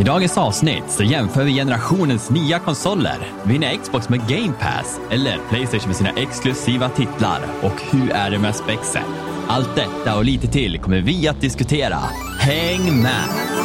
I dagens avsnitt så jämför vi generationens nya konsoler, vinner Xbox med Game Pass eller Playstation med sina exklusiva titlar och hur är det med spexen? Allt detta och lite till kommer vi att diskutera. Häng med!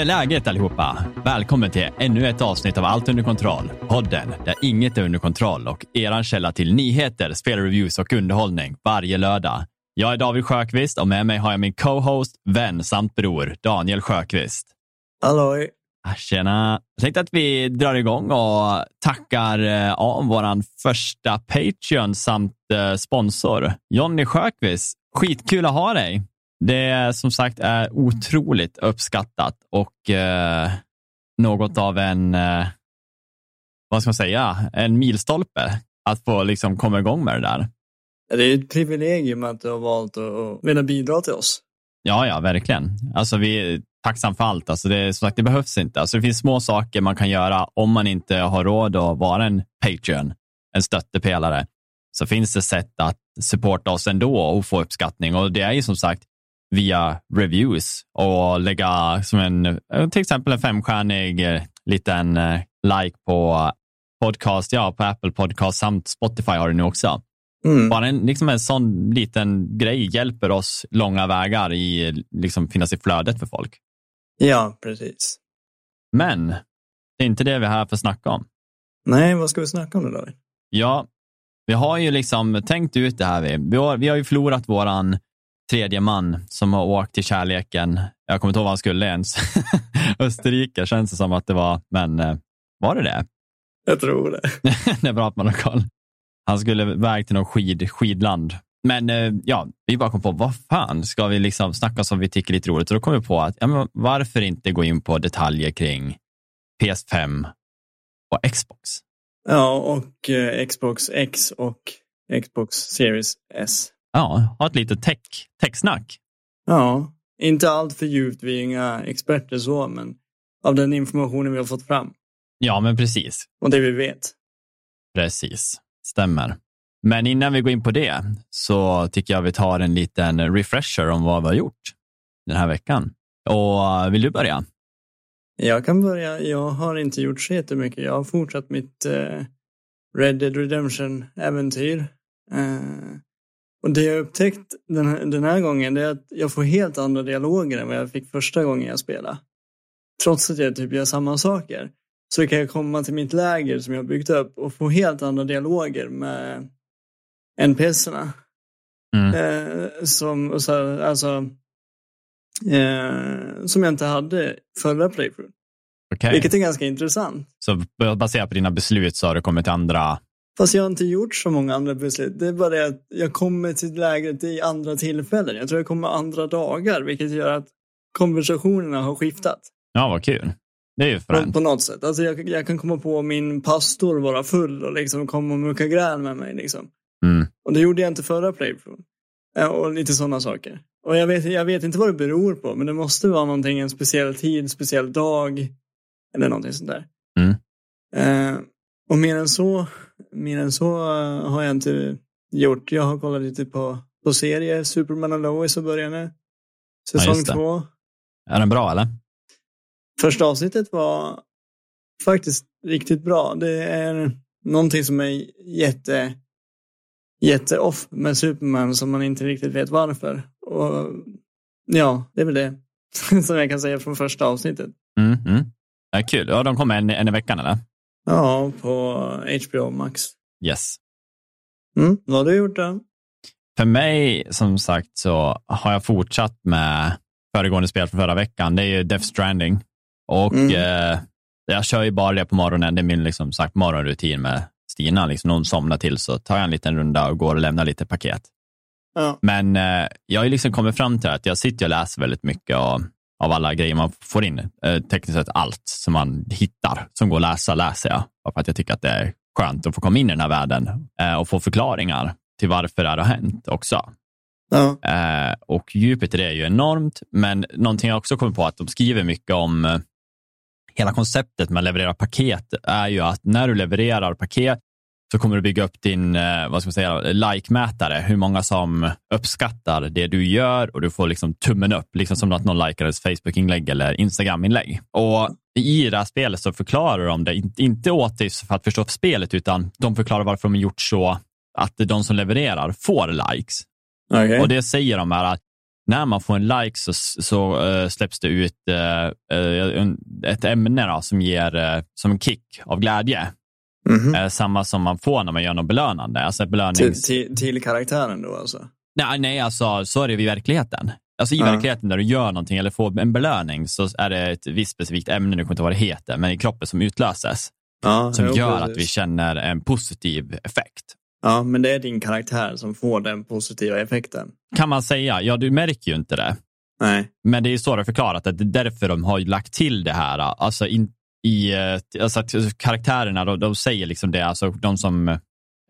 Är läget allihopa? Välkommen till ännu ett avsnitt av Allt under kontroll. Podden där inget är under kontroll och eran källa till nyheter, spelreviews och underhållning varje lördag. Jag är David Sjökvist och med mig har jag min co-host, vän samt bror Daniel Sjökvist. Halloj! Ah, Tjena! Jag tänkte att vi drar igång och tackar eh, av våran första Patreon samt eh, sponsor, Jonny Sjökvist. Skitkul att ha dig! Det som sagt är otroligt uppskattat och eh, något av en, eh, vad ska man säga, en milstolpe att få liksom komma igång med det där. Det är ett privilegium att du har valt att vilja bidra till oss. Ja, ja, verkligen. Alltså, vi är tacksamma för allt. Alltså, det, som sagt, det behövs inte. Alltså, det finns små saker man kan göra om man inte har råd att vara en Patreon, en stöttepelare. Så finns det sätt att supporta oss ändå och få uppskattning. Och det är ju som sagt via reviews och lägga som en, till exempel en femstjärnig eh, liten eh, like på podcast, ja, på Apple Podcast samt Spotify har du nu också. Mm. Bara en, liksom en sån liten grej hjälper oss långa vägar i liksom finnas i flödet för folk. Ja, precis. Men det är inte det vi är här för att snacka om. Nej, vad ska vi snacka om då? Ja, vi har ju liksom tänkt ut det här. Vi, vi, har, vi har ju förlorat våran tredje man som har åkt till kärleken. Jag kommer inte ihåg vad han skulle ens. Österrike känns det som att det var, men eh, var det det? Jag tror det. det är bra att man har koll. Han skulle iväg till någon skid, skidland. Men eh, ja, vi bara kom på, vad fan ska vi liksom snacka som vi tycker är lite roligt? Och då kom vi på att, ja, varför inte gå in på detaljer kring PS5 och Xbox? Ja, och eh, Xbox X och Xbox Series S. Ja, ha ett litet tech, tech-snack. Ja, inte allt för djupt, vi är inga experter så, men av den informationen vi har fått fram Ja, men precis. och det vi vet. Precis, stämmer. Men innan vi går in på det så tycker jag vi tar en liten refresher om vad vi har gjort den här veckan. Och vill du börja? Jag kan börja. Jag har inte gjort så jättemycket. Jag har fortsatt mitt eh, Red Dead Redemption-äventyr. Och det jag upptäckt den här, den här gången är att jag får helt andra dialoger än vad jag fick första gången jag spelade. Trots att jag typ gör samma saker. Så kan jag komma till mitt läger som jag byggt upp och få helt andra dialoger med NPCerna. Mm. Eh, som, så, alltså, eh, som jag inte hade förra playthrough. Okej. Vilket är ganska intressant. Så baserat på dina beslut så har du kommit till andra... Fast jag har inte gjort så många andra beslut. Det är bara det att jag kommer till lägret i andra tillfällen. Jag tror jag kommer andra dagar, vilket gör att konversationerna har skiftat. Ja, vad kul. Det är ju fränt. på något sätt. Alltså jag, jag kan komma på min pastor vara full och liksom komma och mucka gräl med mig. Liksom. Mm. Och det gjorde jag inte förra playthrough. Eh, Och lite sådana saker. Och jag vet, jag vet inte vad det beror på, men det måste vara någonting, en speciell tid, speciell dag. Eller någonting sånt där. Mm. Eh, och mer än så, mer än så eh, har jag inte gjort. Jag har kollat lite på, på serier. Superman och Lois och nu. Säsong det. två. Är den bra eller? Första avsnittet var faktiskt riktigt bra. Det är någonting som är jätte, jätte off med Superman som man inte riktigt vet varför. Och ja, det är väl det som jag kan säga från första avsnittet. Mm, mm. Ja, kul. Ja, de kommer en, en i veckan eller? Ja, på HBO Max. Yes. Mm, vad har du gjort då? För mig, som sagt, så har jag fortsatt med föregående spel från förra veckan. Det är ju Death Stranding. Och Mm. eh, jag kör ju bara det på morgonen. Det är min liksom, sagt, morgonrutin med Stina, liksom, när hon somnar till så tar jag en liten runda och går och lämnar lite paket. Ja. Men eh, jag har liksom kommit fram till att jag sitter och läser väldigt mycket av, av alla grejer man får in. Eh, tekniskt sett allt som man hittar som går att läsa, läser jag. För att jag tycker att det är skönt att få komma in i den här världen eh, och få förklaringar till varför det här har hänt också. Ja. Eh, och djupet i det är ju enormt, men någonting jag också kommit på att de skriver mycket om hela konceptet med att leverera paket är ju att när du levererar paket så kommer du bygga upp din eh, vad ska man säga, like-mätare, hur många som uppskattar det du gör och du får liksom tummen upp, liksom som att någon likar ett Facebook-inlägg eller Instagram-inlägg. Och i det här spelet så förklarar de det, in- inte åt dig för att förstå spelet, utan de förklarar varför de har gjort så att de som levererar får likes. Okej. Och det säger de här att när man får en like så, så eh, släpps det ut eh, en- ett ämne då, som ger som en kick av glädje. Mhm. Eh, samma som man får när man gör något belönande. Alltså ett Till, belönings... till, till karaktären då alltså? Nej, nej, alltså så är det i verkligheten. Alltså i Ja. verkligheten där du gör någonting eller får en belöning så är det ett visst specifikt ämne, nu kommer inte ihåg vad det heter, men i kroppen som utlöses. Ja, Som gör precis. att vi känner en positiv effekt. Ja, men det är din karaktär som får den positiva effekten. Kan man säga. Ja, du märker ju inte det. Nej. Men det är så det är förklarat, att det är därför de har lagt till det här. Alltså, in, i, eh, alltså att karaktärerna, de, de säger liksom det, alltså de som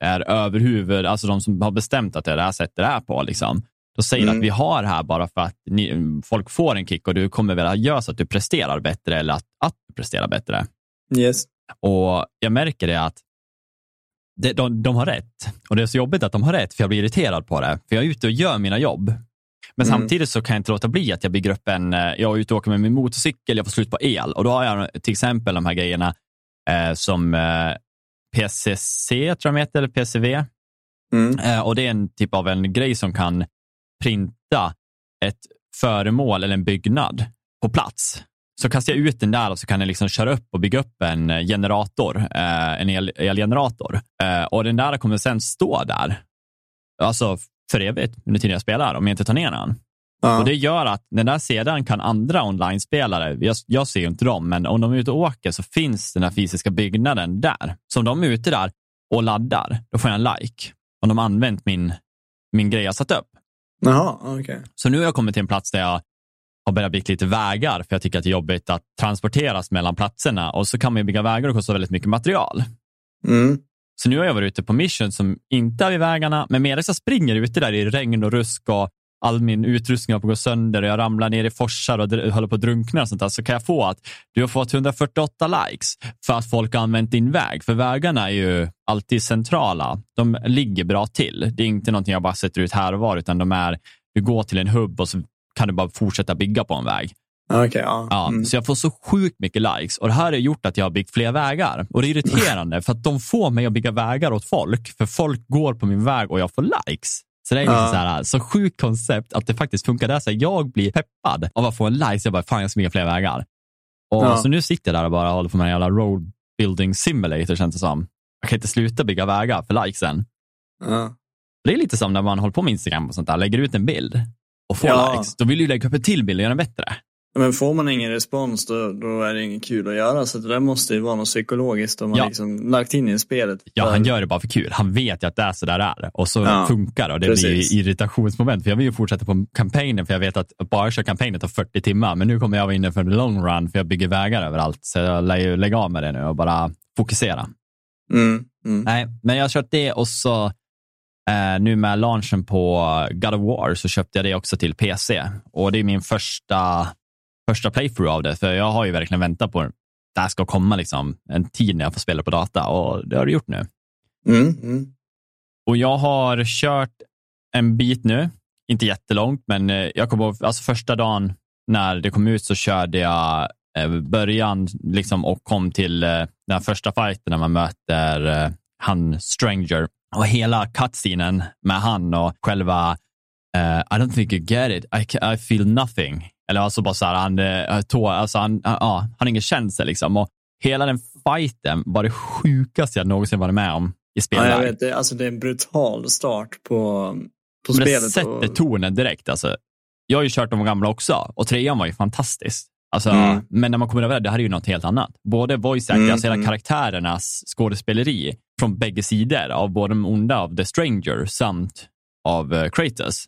är överhuvud, alltså de som har bestämt att det är det här sättet det är på. Liksom. De säger Mm. att vi har här bara för att ni, folk får en kick och du kommer väl göra så att du presterar bättre eller att, att du presterar bättre. Yes. Och jag märker det att det, de, de har rätt. Och det är så jobbigt att de har rätt, för jag blir irriterad på det. För jag är ute och gör mina jobb. Men Mm. samtidigt så kan jag inte låta bli att jag bygger upp en, eh, jag är ute och åker med min motorcykel, jag får slut på el. Och då har jag till exempel de här grejerna eh, som eh, PCC, tror jag de heter, eller PCV. Mm. Eh, och det är en typ av en grej som kan printa ett föremål eller en byggnad på plats. Så kastar jag ut den där och så kan jag liksom köra upp och bygga upp en eh, generator, eh, en el, elgenerator. Och den där kommer sen stå där, alltså för evigt under tiden jag spelar, om jag inte tar ner den. Ja. Och det gör att den där sedan kan andra online-spelare, jag, jag ser ju inte dem, men om de är ute och åker så finns den här fysiska byggnaden där. Så om de är ute där och laddar, då får jag en like. Om de har använt min, min grej jag satt upp. Jaha, okej. Så nu har jag kommit till en plats där jag har börjat bygga lite vägar, för jag tycker att det är jobbigt att transporteras mellan platserna. Och så kan man ju bygga vägar och kostar väldigt mycket material. Mm. Så nu har jag varit ute på mission som inte är vid vägarna, men medan jag springer ute där i regn och rusk och all min utrustning har på att gå sönder och jag ramlar ner i forsar och håller på att drunkna och sånt där, så kan jag få att du har fått 148 likes för att folk har använt din väg. För vägarna är ju alltid centrala. De ligger bra till. Det är inte någonting jag bara sätter ut här och var, utan de är, du går till en hubb och så kan du bara fortsätta bygga på en väg. Okej, ja. Ja, Mm. Så jag får så sjukt mycket likes och det här har gjort att jag har byggt fler vägar. Och det är irriterande för att de får mig att bygga vägar åt folk, för folk går på min väg och jag får likes. Så det är liksom Ja. så, här, så sjukt koncept att det faktiskt funkar. Där, så jag blir peppad av att få en like, så jag bara, fan jag ska bygga fler vägar. Och Ja. Så nu sitter jag där och bara håller på med en jävla road building simulator känns det som. Jag kan inte sluta bygga vägar för likesen. Ja. Det är lite som när man håller på med Instagram och sånt där, lägger ut en bild och får likes. Då vill du lägga upp en till bild och göra den bättre. Men får man ingen respons då, då är det inget kul att göra. Så det där måste ju vara något psykologiskt de har Ja. liksom lagt in i spelet. Ja, han gör det bara för kul. Han vet ju att det är så där är och så Ja, funkar det och det precis. blir irritationsmoment. För jag vill ju fortsätta på kampanjen för jag vet att bara köra kampanjen tar 40 timmar. Men nu kommer jag vara inne för en long run för jag bygger vägar överallt. Så jag lär ju lägga av med det nu och bara fokusera. Mm. Mm. Nej, men jag har kört det och så eh, nu med launchen på God of War så köpte jag det också till PC. Och det är min första, första playthrough av det. För jag har ju verkligen väntat på det här ska komma liksom en tid när jag får spela på data och det har det gjort nu. Mm. Mm. Och jag har kört en bit nu, inte jättelångt, men eh, jag kommer ihåg, alltså första dagen när det kom ut så körde jag eh, början liksom och kom till eh, den första fighten när man möter han Stranger och hela cutscenen med han och själva eh, I don't think you get it, I, I feel nothing. Eller alltså bara så här, han, eh, tå, alltså han, ja, han har ingen känsla liksom. Och hela den fighten var det sjukaste jag någonsin varit med om i Ja, spelväg. jag vet, det, alltså det är en brutal start på, på Men det spelet. sätter och- tonen direkt. Alltså. Jag har ju kört de gamla också och trean var ju fantastisk. Alltså, Mm. Men när man kommer över det, det här är ju något helt annat. Både voice acting, Mm, alltså hela mm. karaktärernas skådespeleri från bägge sidor, av både de onda av The Stranger samt av uh, Kratos,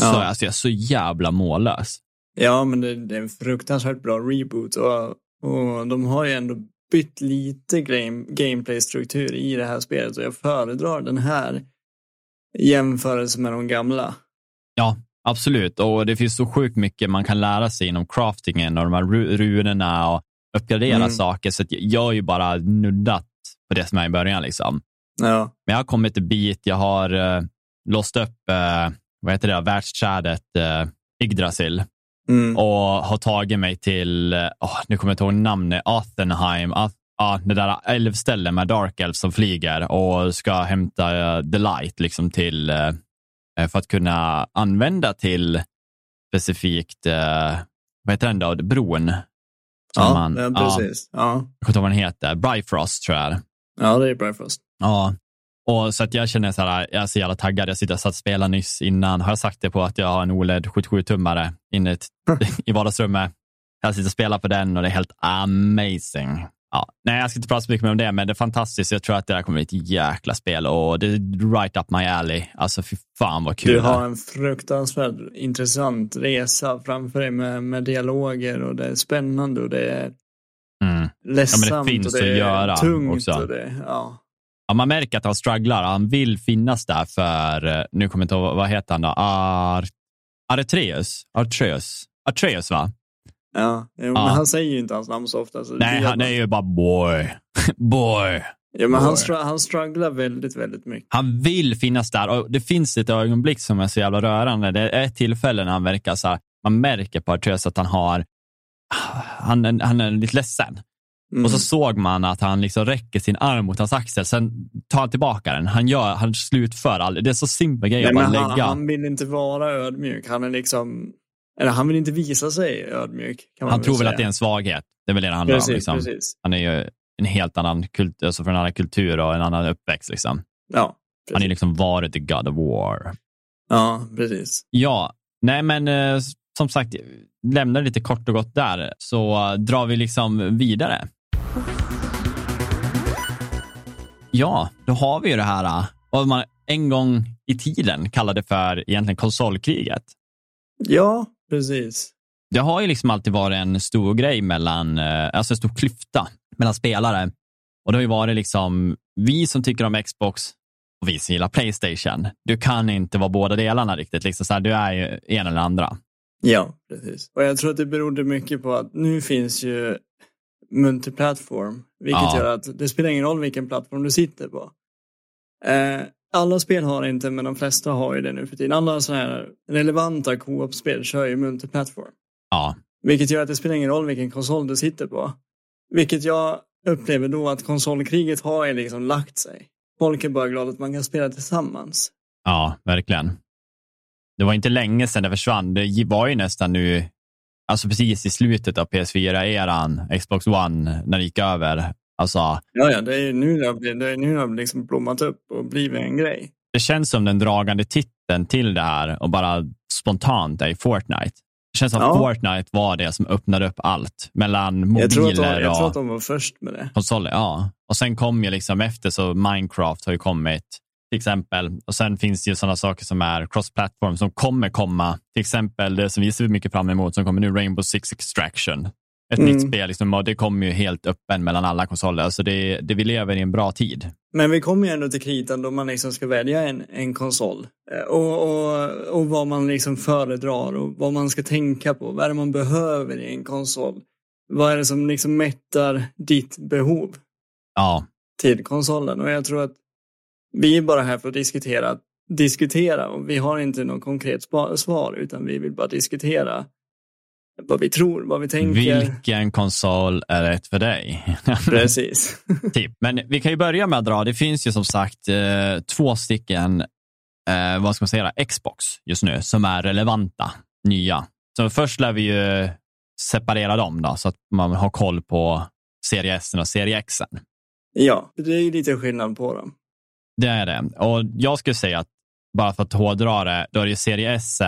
ja. så alltså, jag är så jävla mållös. Ja, men det, det, är en fruktansvärt bra reboot och, och de har ju ändå bytt lite game, gameplay-struktur i det här spelet och jag föredrar den här jämförelse med de gamla. Ja, absolut. Och det finns så sjukt mycket man kan lära sig inom craftingen och de här runorna och uppgradera mm. saker. Så jag har ju bara nuddat på det som är i början. Liksom. Ja. Men jag har kommit en bit. Jag har uh, låst upp uh, vad heter det, världsträdet uh, Yggdrasil mm. och har tagit mig till, oh, nu kommer jag inte ihåg namnet, Athenheim. Ath ja, det där älvstället med Dark Elf som flyger och ska hämta uh, The Light liksom till, uh, för att kunna använda till specifikt, uh, vad heter den då, bron? Ja, man, ja, precis. Ja. Jag kommer inte ihåg vad den heter, Bifrost tror jag. Ja, det är Bifrost. Ja, och så att jag känner så här, jag är så jävla taggad. Jag sitter och satt och spelade nyss innan. Har jag sagt det på att jag har en OLED 77-tummare inne i vardagsrummet. Jag sitter och spelar på den och det är helt amazing. Ja, nej, jag ska inte prata så mycket mer om det, men det är fantastiskt. Jag tror att det där kommer bli ett jäkla spel och det är right up my alley. Alltså fy fan vad kul. Du har en fruktansvärt intressant resa framför dig med, med dialoger och det är spännande och det är mm. ledsamt ja, men det finns och det är att göra tungt. Också. Och det, ja. Ja, man märker att han strugglar. Han vill finnas där för, eh, nu kommer jag inte ihåg, vad heter han då? Ar Aretreus? Artreus? Artreus, va? Ja, jo, men han säger ju inte hans namn så ofta. Så Nej, han är ju bara boy. boy. Ja, men han, str han strugglar väldigt, väldigt mycket. Han vill finnas där och det finns ett ögonblick som är så jävla rörande. Det är ett tillfälle när han verkar så här, man märker på Artreus att han har, han, han är lite ledsen. Mm. Och så såg man att han liksom räcker sin arm mot hans axel, sen tar han tillbaka den. Han, gör, han slutför aldrig. Det är så simpel grej att bara han, lägga. Han vill inte vara ödmjuk. Han är liksom, eller han vill inte visa sig ödmjuk. han tror väl att det är en svaghet. Det är väl det det handlar precis, om. Liksom. Precis. Han är ju en helt annan kultur, alltså från en annan kultur och en annan uppväxt. Liksom. Ja, han är liksom varit the God of War. Ja, precis. Ja, nej men eh, som sagt, lämnar lite kort och gott där, så drar vi liksom vidare. Ja, då har vi ju det här vad man en gång i tiden kallade för egentligen konsolkriget. Ja, precis. Det har ju liksom alltid varit en stor grej mellan, eh, alltså en stor klyfta mellan spelare. Och det har ju varit liksom vi som tycker om Xbox och vi som gillar Playstation. Du kan inte vara båda delarna riktigt. Liksom så här, du är ju en eller andra. Ja, precis. Och jag tror att det berodde mycket på att nu finns ju multiplattform. Vilket ja. gör att det spelar ingen roll vilken plattform du sitter på. Eh, alla spel har inte, men de flesta har ju det nu för tiden. Alla sådana här relevanta co-op-spel kör ju multiplattform. Ja. Vilket gör att det spelar ingen roll vilken konsol du sitter på. Vilket jag upplever då att konsolkriget har ju liksom lagt sig. Folk är bara glada att man kan spela tillsammans. Ja, verkligen. Det var inte länge sedan det försvann. Det var ju nästan nu alltså precis i slutet av PS4-eran, Xbox One, när det gick över. Alltså, ja, ja, det är nu det har, det är nu det har liksom blommat upp och blivit en grej. Det känns som den dragande titeln till det här och bara spontant är Fortnite. Det känns som ja. Fortnite var det som öppnade upp allt mellan mobiler jag tror att de, jag tror att de var först med det. konsoler. Ja. Och sen kom ju liksom efter så Minecraft har ju kommit till exempel. Och sen finns det ju sådana saker som är cross-platform som kommer komma. Till exempel det som vi ser mycket fram emot som kommer nu, Rainbow Six Extraction. Ett mm. nytt spel liksom, och det kommer ju helt öppen mellan alla konsoler. Så det, det, vi lever i en bra tid. Men vi kommer ju ändå till kritan då man liksom ska välja en, en konsol. Eh, och, och, och vad man liksom föredrar och vad man ska tänka på. Vad är det man behöver i en konsol? Vad är det som liksom mättar ditt behov? Ja. Till konsolen. Och jag tror att vi är bara här för att diskutera, diskutera och vi har inte något konkret svar utan vi vill bara diskutera vad vi tror, vad vi tänker. Vilken konsol är rätt för dig? Precis. typ. Men vi kan ju börja med att dra, det finns ju som sagt eh, två stycken, eh, vad ska man säga, Xbox just nu som är relevanta, nya. Så först lär vi ju separera dem då, så att man har koll på serie S och serie X. Ja, det är ju lite skillnad på dem. Det är det. Och jag skulle säga att bara för att hårdra det, då är det serie S,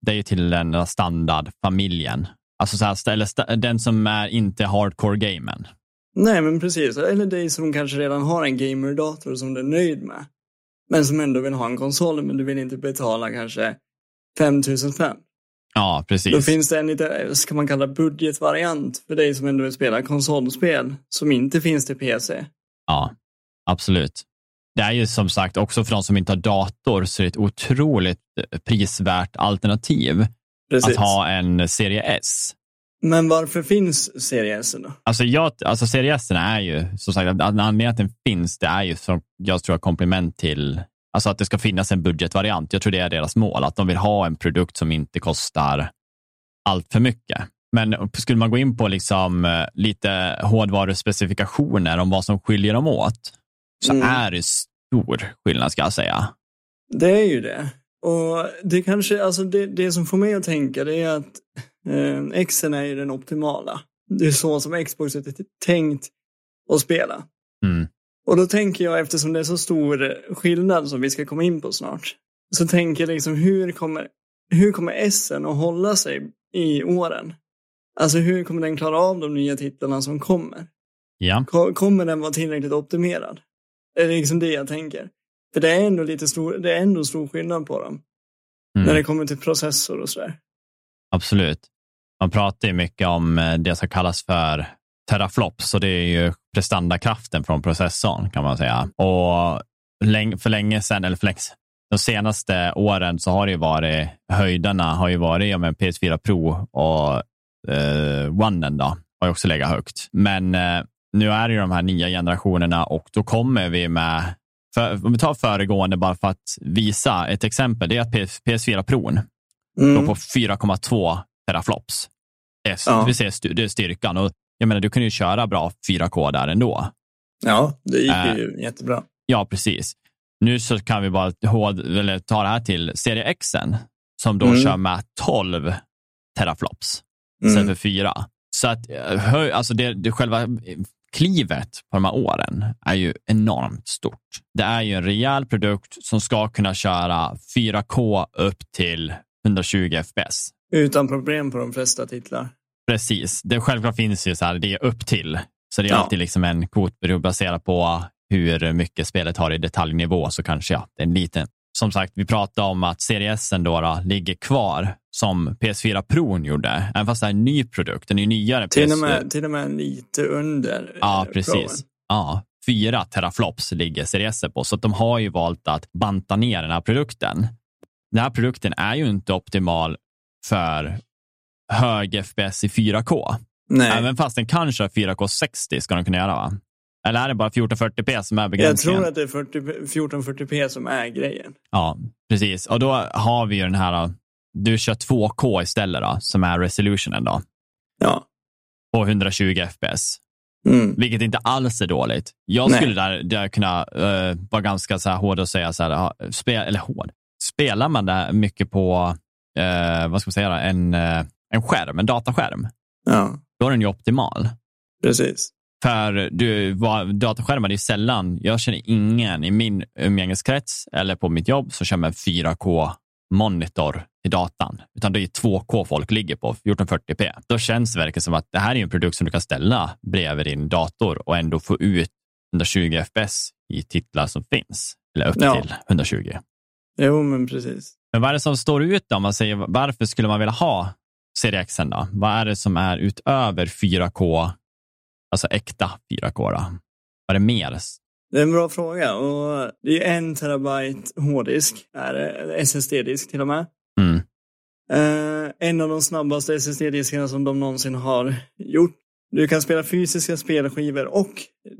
det är ju till den standardfamiljen. Alltså så här, eller den som är inte hardcore-gamen. Nej, men precis. Eller dig som kanske redan har en gamerdator som du är nöjd med. Men som ändå vill ha en konsol, men du vill inte betala kanske 5000 spänn. Ja, precis. Då finns det en lite, ska man kalla budgetvariant för dig som ändå vill spela konsolspel som inte finns till PC. Ja, absolut. Det är ju som sagt också för de som inte har dator så är det ett otroligt eh, prisvärt alternativ Precis. att ha en serie S. Men varför finns Serie S då? Alltså, jag, alltså serie S är ju, som sagt, anledningen att den finns, det är ju som jag tror komplement till Alltså att det ska finnas en budgetvariant. Jag tror det är deras mål, att de vill ha en produkt som inte kostar allt för mycket. Men skulle man gå in på liksom eh, lite hårdvaruspecifikationer om vad som skiljer dem åt, så Mm. är det stor skillnad ska jag säga. Det är ju det. Och det kanske, alltså det, det som får mig att tänka det är att eh, Xen är ju den optimala. Det är så som Xbox är tänkt att spela. Mm. Och då tänker jag, eftersom det är så stor skillnad som vi ska komma in på snart, så tänker jag liksom hur kommer, hur kommer S'en att hålla sig i åren? Alltså hur kommer den klara av de nya titlarna som kommer? Ja, Ko- Kommer den vara tillräckligt optimerad? Det är liksom det jag tänker. För det är ändå lite stor, det är ändå stor skillnad på dem. mm. När det kommer till processor och sådär. absolut. Man pratar ju mycket om eh, det som kallas för teraflops och det är ju prestandakraften från processorn kan man säga. Och för länge sedan, eller för länge, de senaste åren så har det ju varit, höjderna har ju varit ja, men PS4 Pro och eh, Onen då, har ju också legat högt. Men eh, nu är det ju de här nya generationerna och då kommer vi med, för, om vi tar föregående bara för att visa ett exempel, det är att PS, PS4 Pro Mm. då på 4,2 teraflops. Det Ja. vi ser styr- det är styrkan. Och jag menar, du kan ju köra bra 4K där ändå. Ja, det gick Äh. ju jättebra. Ja, precis. Nu så kan vi bara ta det här till serie X som då Mm. kör med 12 teraflops Mm. istället för 4. Så att eh, alltså det, det själva eh, klivet på de här åren är ju enormt stort. Det är ju en rejäl produkt som ska kunna köra 4K upp till 120 FPS. Utan problem på de flesta titlar. Precis. Det självklart finns ju så här, det är upp till. Så det är Ja. alltid liksom en kvot baserat på hur mycket spelet har i detaljnivå så kanske ja, det är en liten. Som sagt, vi pratade om att Series S då, då ligger kvar som PS4 Pro gjorde, även fast det är en ny produkt, den är nyare. Till och PS4. med, till och med lite under Ja, eh, precis. Proen. Ja, fyra teraflops ligger Series S på, så de har ju valt att banta ner den här produkten. Den här produkten är ju inte optimal för hög FPS i 4K. Nej, Även fast den kan köra 4K 60 ska den kunna göra va? Eller är det bara 1440p som är jag begränsningen? tror att det är 40, 1440p som är grejen. Ja, precis. Och då har vi ju den här, du kör 2K istället då, som är resolutionen då, Ja. på 120 FPS. Mm. Vilket inte alls är dåligt. Jag skulle där, där kunna uh, vara ganska så här hård och säga så här, ja, spe, eller hård. Spelar man det mycket på, eh, vad ska man säga, då? en, eh, en skärm, en dataskärm, Ja, då är den ju optimal. precis. För du, dataskärmar, det är sällan, jag känner ingen i min umgängeskrets eller på mitt jobb som kör med 4K-monitor i datan, utan det är 2K folk ligger på, 1440p. Då känns det verkligen som att det här är en produkt som du kan ställa bredvid din dator och ändå få ut 120 FPS i titlar som finns, eller upp Ja. till 120. Jo, men precis. Men vad är det som står ut då? Om man säger, varför skulle man vilja ha Serie X då? Vad är det som är utöver 4K, alltså äkta 4K då? Vad är det mer? Det är en bra fråga och det är en terabyte hårddisk, SSD-disk till och med. Eh, en av de snabbaste SSD-diskarna som de någonsin har gjort. Du kan spela fysiska spelskivor och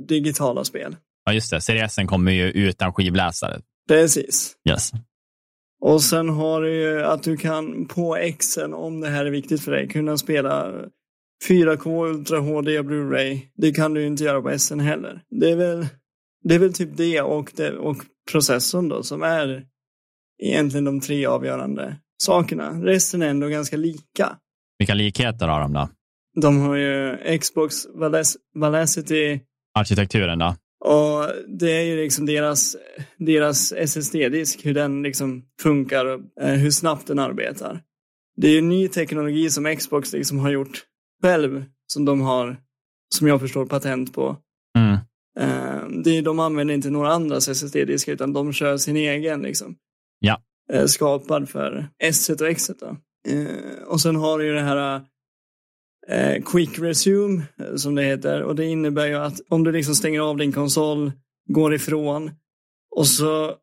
digitala spel. Ja, just det. S kommer ju utan skivläsare. Precis. Yes. Och sen har du ju att du kan på Xen, om det här är viktigt för dig, kunna spela 4K Ultra HD Blu-ray. Det kan du inte göra på SN heller. Det är väl, det är väl typ det och, det och processorn då som är egentligen de tre avgörande sakerna. Resten är ändå ganska lika. Vilka likheter har de då? De har ju Xbox Valac- Valacity Arkitekturen då? och det är ju liksom deras, deras SSD-disk, hur den liksom funkar och eh, hur snabbt den arbetar. Det är ju ny teknologi som Xbox liksom har gjort själv, som de har som jag förstår, patent på. Mm. Eh, de använder inte några andras SSD-diskar utan de kör sin egen liksom. Ja. Eh, skapad för S och X. Då. Eh, och sen har du ju det här eh, Quick Resume som det heter och det innebär ju att om du liksom stänger av din konsol, går ifrån och så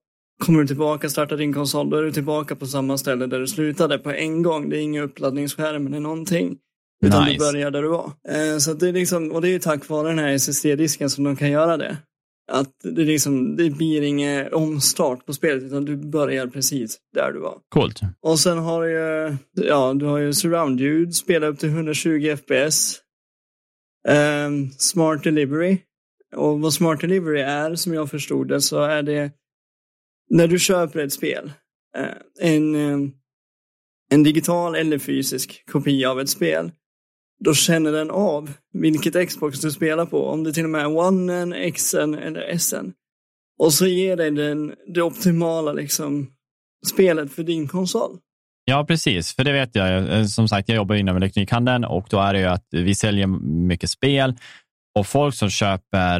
kommer du tillbaka, startar din konsol, då är du tillbaka på samma ställe där du slutade på en gång. Det är ingen uppladdningsskärm eller någonting. Utan Nice. du börjar där du var. Så det är liksom, och det är ju tack vare den här SSD-disken som de kan göra det. Att det, liksom, det blir ingen omstart på spelet utan du börjar precis där du var. Coolt. Och sen har du ju, ja, du har ju surround ljud, spela upp till 120 FPS. Ehm, smart delivery. Och vad smart delivery är, som jag förstod det, så är det när du köper ett spel, eh, en, eh, en digital eller fysisk kopia av ett spel, då känner den av vilket Xbox du spelar på, om det till och med är One, Xen eller Sn. Och så ger dig den det optimala liksom, spelet för din konsol. Ja, precis. För det vet jag. Eh, Som sagt, jag jobbar inom elektronikhandeln och då är det ju att vi säljer mycket spel och folk som köper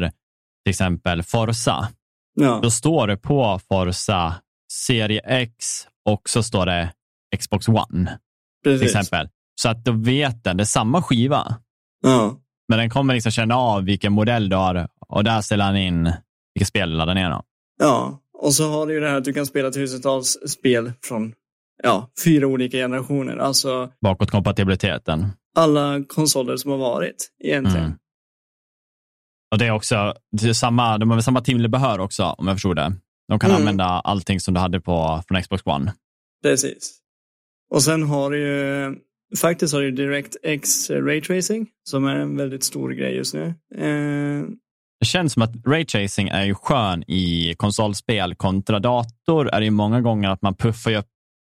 till exempel Forza, Ja, då står det på Forza serie X och så står det Xbox One till precis. exempel. Så att då vet den, det är samma skiva, Ja, men den kommer liksom känna av vilken modell du har och där ställer han in vilket spel du laddar ner. Då. ja. Och så har du ju det här att du kan spela tusentals spel från ja, fyra olika generationer. Alltså Bakåtkompatibiliteten. alla konsoler som har varit egentligen. Mm. Och det är också det är samma, de har väl samma tillbehör också, om jag förstod det. De kan Mm. använda allting som du hade på, från Xbox One. Precis. Och sen har du ju, faktiskt har du ju DirectX Ray Tracing som är en väldigt stor grej just nu. Eh, Det känns som att raytracing är ju skön i konsolspel kontra dator. är det ju många gånger att man puffar upp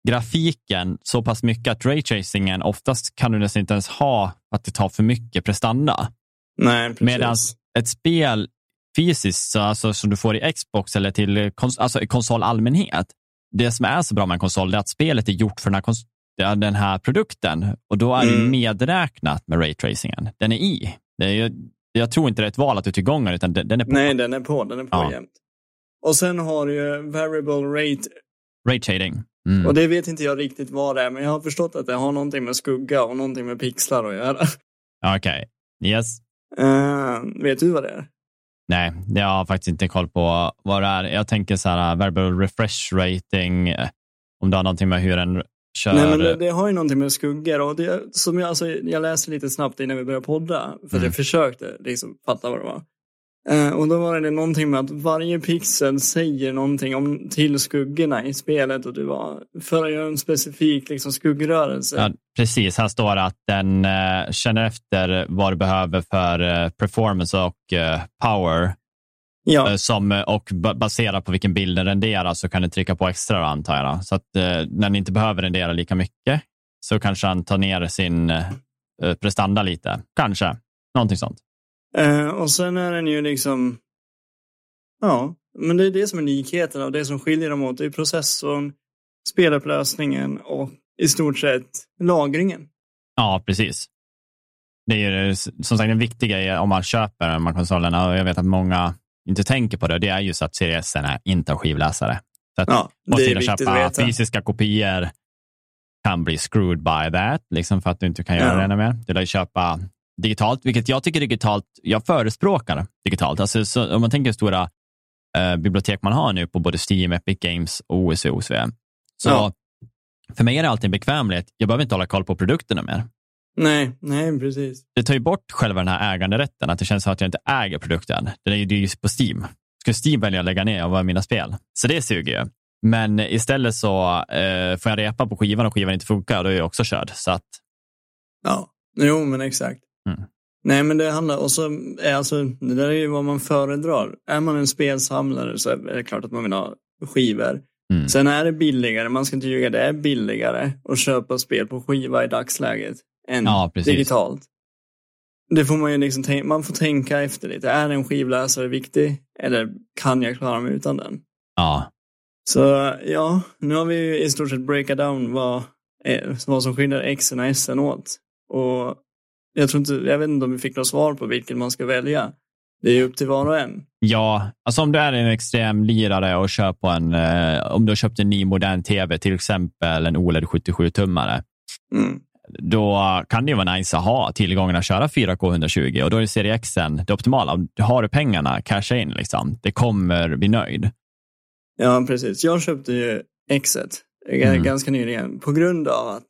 grafiken så pass mycket att raytracingen oftast kan du nästan inte ens ha att det tar för mycket prestanda. nej, precis. Medan ett spel fysiskt, så alltså, som du får i Xbox eller till kons alltså, konsol allmänhet, det som är så bra med en konsol är att spelet är gjort för den här, ja, den här produkten och då är det Mm. medräknat med raytracingen. Den är i. Det är ju, jag tror inte det är ett val att du tillgångar utan den, den är på. Nej, den är på. Den är på Ja. jämt. Och sen har du ju Variable Rate. Rayshading. Mm. Och det vet inte jag riktigt vad det är, men jag har förstått att det har någonting med skugga och någonting med pixlar att göra. Okej. Yes. Eh, vet du vad det är? Nej, jag har faktiskt inte koll på vad det är. Jag tänker så här, uh, verbal refresh rating, eh, om det har någonting med hur den kör. Nej, men det, det har ju någonting med skuggor och det, som jag, alltså, jag läste lite snabbt innan vi började podda, för Mm. jag försökte liksom fatta vad det var. Eh, och då var det någonting med att varje pixel säger någonting om, till skuggorna i spelet och du var, för att göra en specifik liksom, skuggrörelse. Ja, precis, här står det att den eh, känner efter vad du behöver för eh, performance och eh, power. Ja, Eh, som, eh, och ba- baserat på vilken bild den renderar så kan du trycka på extra antar jag. Så att eh, när den inte behöver rendera lika mycket så kanske han tar ner sin prestanda lite. Kanske, någonting sånt. Eh, och sen är den ju liksom, ja, men det är det som är likheten och det som skiljer dem åt. Det är processorn, spelupplösningen och i stort sett lagringen. Ja, precis. Det är ju som sagt en viktig grej om man köper de här konsolerna och jag vet att många inte tänker på det. Det är just att Series S inte har skivläsare. Så att Ja, måste det är köpa fysiska kopior kan bli screwed by that, liksom för att du inte kan göra Ja. det ännu mer. Du lär ju köpa digitalt, vilket jag tycker digitalt, jag förespråkar digitalt. Alltså, så, om man tänker hur stora eh, bibliotek man har nu på både Steam, Epic Games och OSV. Så Ja. för mig är det alltid en bekvämlighet. Jag behöver inte hålla koll på produkterna mer. Nej, nej, precis. Det tar ju bort själva den här äganderätten, att det känns som att jag inte äger produkten. Den är ju det är ju på Steam. Skulle Steam välja att lägga ner och vara mina spel? Så det suger ju. Men istället så eh, får jag repa på skivan och skivan inte funkar, då är jag också körd. Så att, Ja, jo men exakt. Mm. Nej men det handlar, och så är alltså, det där är ju vad man föredrar. Är man en spelsamlare så är det klart att man vill ha skivor. Mm. Sen är det billigare, man ska inte ljuga, det är billigare att köpa spel på skiva i dagsläget än Ja, digitalt. Det får man ju liksom tänka, man får tänka efter lite. Är en skivläsare viktig? Eller kan jag klara mig utan den? ja, Så ja, nu har vi ju i stort sett breakat down vad, eh, vad som skiljer X och S åt. Och jag tror inte, jag vet inte om vi fick något svar på vilken man ska välja. Det är upp till var och en. Ja, alltså om du är en extrem lirare och kör på en, eh, om du har köpt en ny modern tv, till exempel en OLED 77-tummare, Mm. Då kan det ju vara nice att ha tillgången att köra 4K 120 och då är serie X det optimala. Har du pengarna, casha in liksom. Det kommer bli nöjd. Ja, precis. Jag köpte ju Xet g- Mm. ganska nyligen på grund av att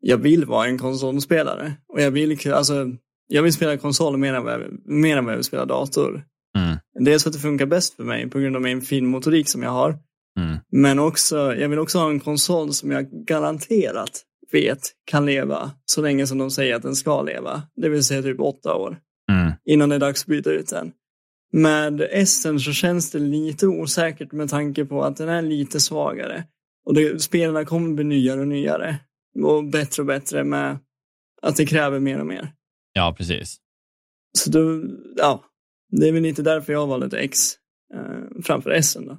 jag vill vara en konsolspelare. Och jag vill, alltså, jag vill spela konsol mer än, vad jag, mer än vad jag vill spela dator. Mm. Dels för att det funkar bäst för mig på grund av min fin motorik som jag har. Mm. Men också, jag vill också ha en konsol som jag garanterat vet kan leva så länge som de säger att den ska leva. Det vill säga typ åtta år Mm. innan det är dags att byta ut den. Med Essen så känns det lite osäkert med tanke på att den är lite svagare. Och det, spelarna kommer bli nyare och nyare. Och bättre och bättre med att det kräver mer och mer. Ja, precis. Så då, ja, det är väl lite därför jag valde ett X eh, framför Essen då.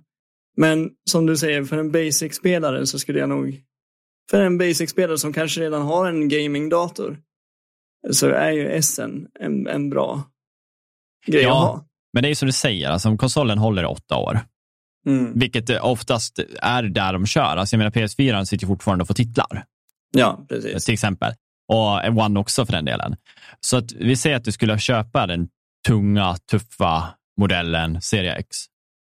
Men som du säger, för en basic-spelare så skulle jag nog, för en basic-spelare som kanske redan har en gaming-dator, så är ju Essen en, en bra grej Ja. att ha. Men det är ju som du säger, alltså, konsolen håller i åtta år, Mm. vilket oftast är där de kör. Alltså, jag menar, PS4 sitter fortfarande och får titlar, Ja, precis. till exempel. Och One också för den delen. Så att vi säger att du skulle köpa den tunga, tuffa modellen Serie X.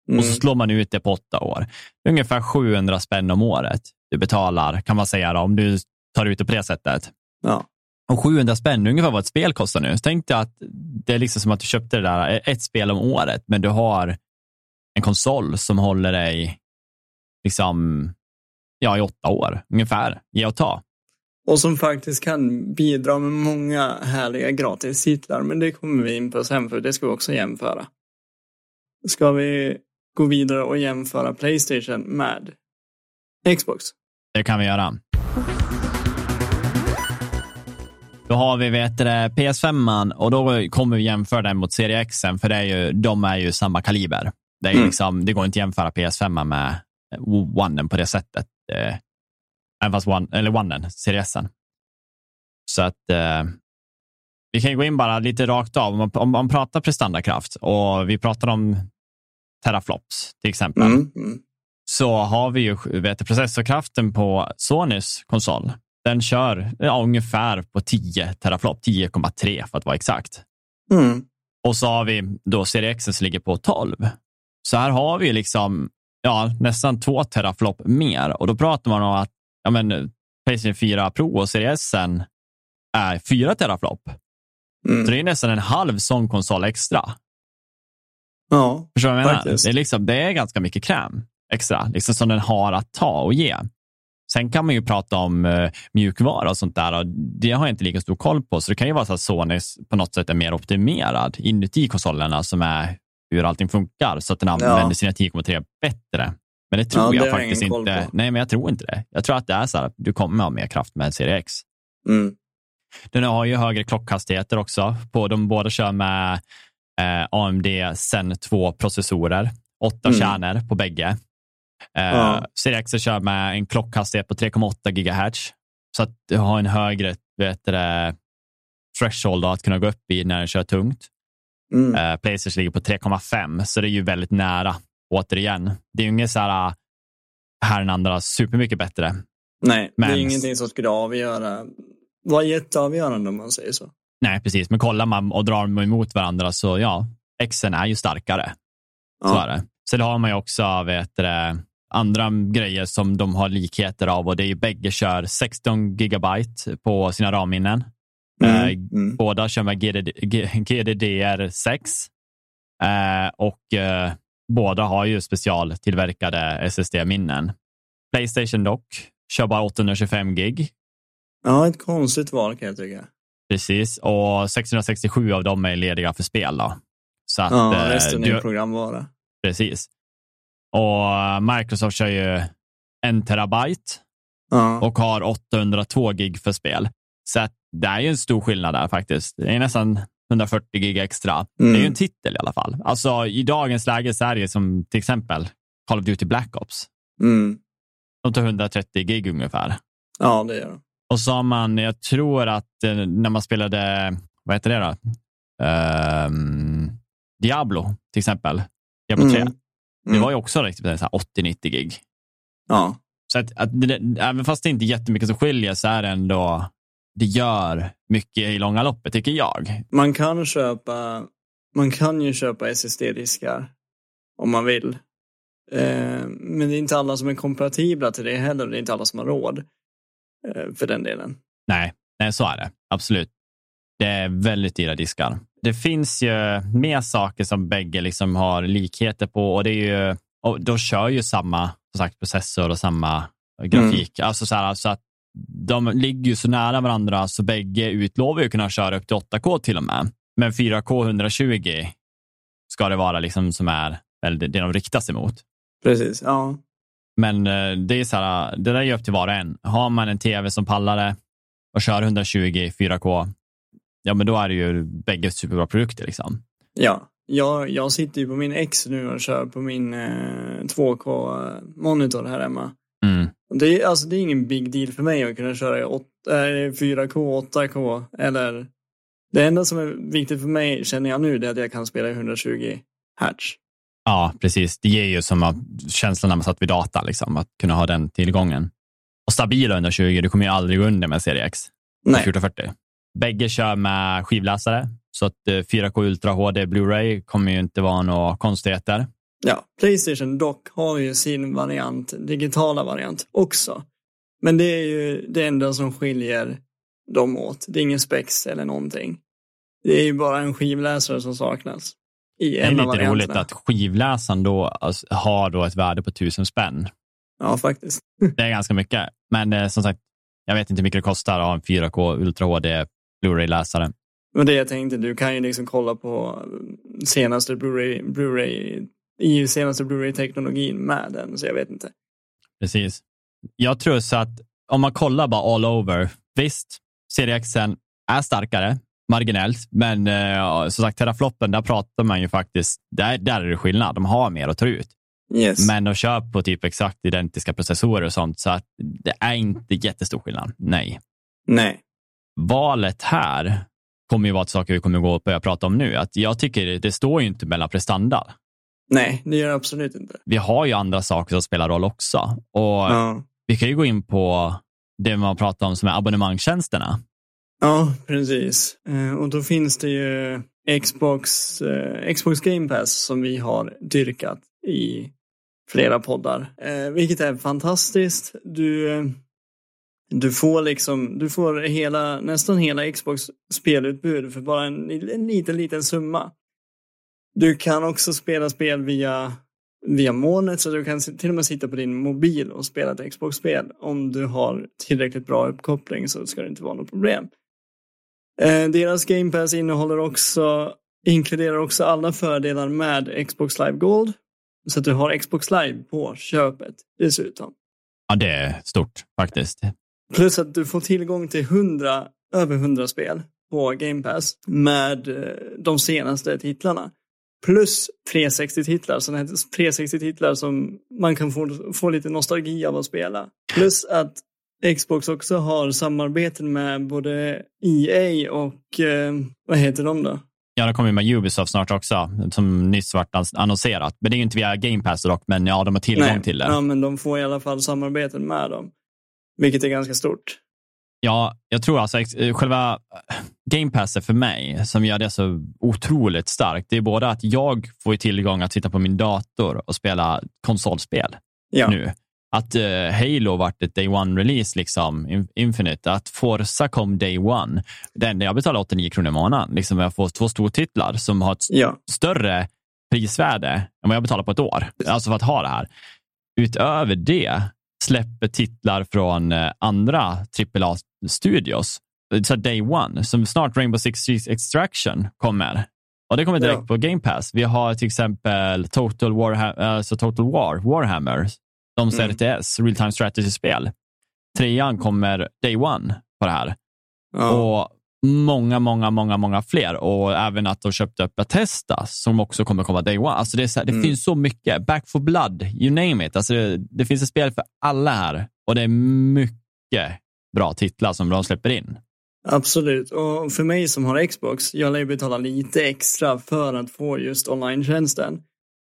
Mm. Och så slår man ut det på åtta år. Ungefär 700 spänn om året du betalar, kan man säga, då, om du tar ut det på det sättet. Ja. Och 700 spänn är ungefär vad ett spel kostar nu. Så tänk dig att det är liksom som att du köpte det där, ett spel om året, men du har en konsol som håller dig liksom, ja, i åtta år ungefär. Ge och ta. Och som faktiskt kan bidra med många härliga gratistitlar, men det kommer vi in på sen för det ska vi också jämföra. Ska vi gå vidare och jämföra Playstation med Xbox? Det kan vi göra. Då har vi vet du, det, PS5 och då kommer vi jämföra den mot Serie X, för det är ju, de är ju samma kaliber. Det, är Mm. liksom, det går inte att jämföra PS5 med One på det sättet. Eh, Även fast One, eller One, Serie S. Så att eh, vi kan gå in bara lite rakt av. Om man, om man pratar prestandakraft och vi pratar om teraflops till exempel Mm. Så har vi ju vet, processorkraften på Sonys konsol. Den kör ja, ungefär på 10 teraflop, 10,3 för att vara exakt. Mm. Och så har vi då Serie X som ligger på 12. Så här har vi liksom ja, nästan 2 teraflop mer och då pratar man om att ja, men, Playstation 4 Pro och Serie S är 4 teraflop. Mm. Så det är nästan en halv sån konsol extra. Ja, Förstår du vad jag menar? Det är, liksom, det är ganska mycket kräm extra, liksom som den har att ta och ge. Sen kan man ju prata om uh, mjukvara och sånt där och det har jag inte lika stor koll på. Så det kan ju vara så att Sony på något sätt är mer optimerad inuti konsolerna som är hur allting funkar så att den använder sina 10,3 bättre. Men det tror Ja, det jag jag faktiskt inte. Nej, men jag tror inte det. Jag tror att det är så här att du kommer ha mer kraft med Serie X. mm. Den har ju högre klockhastigheter också. På, de båda kör med eh, AMD Zen 2-processorer. Åtta Mm. kärnor på bägge. Eh, Ja. Serie X kör med en klockhastighet på 3,8 GHz. Så att du har en högre vet det, threshold att kunna gå upp i när den kör tungt. Mm. Eh, Playstation ligger på 3,5 så det är ju väldigt nära. Återigen, det är ju inget så här den andra supermycket bättre. Nej, det Men- är ingenting som skulle avgöra, vara jätteavgörande om man säger så. Nej, precis. Men kollar man och drar dem emot varandra så ja, Xen är ju starkare. Så är det. Sen har man ju också vet det, andra grejer som de har likheter av och det är ju bägge kör 16 gigabyte på sina RAM-minnen. Eh, Mm. Mm. Båda kör med GDD, G- GDDR6 eh, och eh, båda har ju specialtillverkade SSD-minnen. Playstation dock kör bara 825 gig Ja, ett konstigt val kan jag tycka. Precis, och 667 av dem är lediga för spel. Då. Så att, Ja, eh, resten du, är programvara. Precis. Och eh, Microsoft kör ju en terabyte Ja. och har 802 gig för spel. Så att det är ju en stor skillnad där faktiskt. Det är nästan 140 gig extra. Det är ju Mm. en titel i alla fall. Alltså i dagens läge så är det som till exempel Call of Duty Black Ops. Mm. De tar 130 gig ungefär. Ja, det gör de. Och så har man, jag tror att eh, när man spelade, vad heter det då? Um, Diablo till exempel, Diablo 3. Mm. Mm. Det var ju också riktigt 80-90 gig. Ja. Så att, att det, även fast det inte är jättemycket som skiljer så är det ändå, det gör mycket i långa loppet tycker jag. Man kan köpa, man kan ju köpa SSD-diskar om man vill. Eh, men det är inte alla som är kompatibla till det heller. Det är inte alla som har råd eh, för den delen. Nej, nej, så är det. Absolut. Det är väldigt dyra diskar. Det finns ju mer saker som bägge liksom har likheter på och det är ju, och då kör ju samma sagt, processor och samma grafik. Mm. Alltså så här, alltså att de ligger ju så nära varandra så bägge utlovar ju kunna köra upp till 8K till och med. Men 4K 120 ska det vara liksom som är det de riktas emot. Precis, ja. Men eh, det är så här, det där är upp till var och en. Har man en tv som pallar det och kör 120 4K, ja men då är det ju bägge superbra produkter liksom. Ja, jag, jag sitter ju på min X nu och kör på min eh, 2K-monitor här hemma. Mm. Det, är, alltså, det är ingen big deal för mig att kunna köra 8, äh, 4K, 8K eller det enda som är viktigt för mig känner jag nu det är att jag kan spela i 120 Hz. Ja, precis. Det ger ju som känslan när man satt vid data, liksom, att kunna ha den tillgången. Och stabila 120, du kommer ju aldrig gå under med Serie X. Nej. 1440. Bägge kör med skivläsare, så att 4K eh, Ultra HD Blu-ray kommer ju inte vara några konstigheter. Ja, Playstation dock har ju sin variant, digitala variant också. Men det är ju det enda som skiljer dem åt. Det är ingen spex eller någonting. Det är ju bara en skivläsare som saknas. I en det är lite roligt att skivläsaren då alltså, har då ett värde på tusen spänn. Ja, faktiskt. det är ganska mycket. Men eh, som sagt, jag vet inte hur mycket det kostar att ha en 4K Ultra HD Blu-ray-läsare. Men det jag tänkte, du kan ju liksom kolla på senaste Blu-ray, Blu-ray i senaste Blu-ray-teknologin med den, så jag vet inte. Precis. Jag tror så att om man kollar bara all over, visst, X är starkare, marginellt, men eh, som sagt, terafloppen, där pratar man ju faktiskt, där, där är det skillnad. De har mer att ta ut. Yes. Men de kör på typ exakt identiska processorer och sånt, så att det är inte jättestor skillnad. Nej. Nej. Valet här kommer ju vara saker vi kommer gå och börja prata om nu. Att jag tycker det står ju inte mellan prestanda. Nej, det gör det absolut inte. Vi har ju andra saker som spelar roll också. Och ja. Vi kan ju gå in på det man pratar om som är abonnemangstjänsterna. Ja, precis. Eh, och då finns det ju Xbox, eh, Xbox Game Pass som vi har dyrkat i flera poddar. Eh, vilket är fantastiskt. Du, du får liksom, du får hela, nästan hela Xbox spelutbud för bara en, en liten, liten summa. Du kan också spela spel via, via molnet så du kan till och med sitta på din mobil och spela ett Xbox-spel. Om du har tillräckligt bra uppkoppling så ska det inte vara något problem. Eh, deras Game Pass innehåller också, inkluderar också alla fördelar med Xbox Live Gold. Så att du har Xbox Live på köpet dessutom. Ja, det är stort faktiskt. Plus att du får tillgång till 100, över 100 spel på Game Pass med eh, de senaste titlarna. Plus 360-titlar, sådana här 360-titlar som man kan få, få lite nostalgi av att spela. Plus att Xbox också har samarbeten med både EA och eh, vad heter de då? Ja, de kommer med Ubisoft snart också, som nyss varit annonserat. Men det är ju inte via Game Pass dock, men ja, de har tillgång Nej, till det. Ja, men de får i alla fall samarbeten med dem, vilket är ganska stort. Ja, jag tror alltså eh, själva eh, Game Pass för mig som gör det så otroligt starkt. Det är både att jag får tillgång att sitta på min dator och spela konsolspel ja. nu att uh, Halo vart ett Day One-release, liksom, Infinite. Att Forza kom Day One. Den, jag betalar 89 kronor i månaden. Liksom, jag får två stortitlar som har ett ja. större prisvärde än vad jag betalar på ett år. Alltså för att ha det här. Utöver det släpper titlar från uh, andra AAA-studios. Så Day One, som snart Rainbow Six Extraction kommer. Och det kommer direkt ja. på Game Pass. Vi har till exempel Total War, alltså Total War, Warhammer, de mm. RTS, Real Time Strategy-spel. Trean kommer day one på det här. Ja. Och många, många, många, många fler. Och även att de köpte upp Bethesda som också kommer komma day one. Alltså det, är så här, det mm. finns så mycket. Back for blood, you name it. Alltså det, det, finns ett spel för alla här och det är mycket bra titlar som de släpper in. Absolut, och för mig som har Xbox, jag lär ju betala lite extra för att få just online-tjänsten.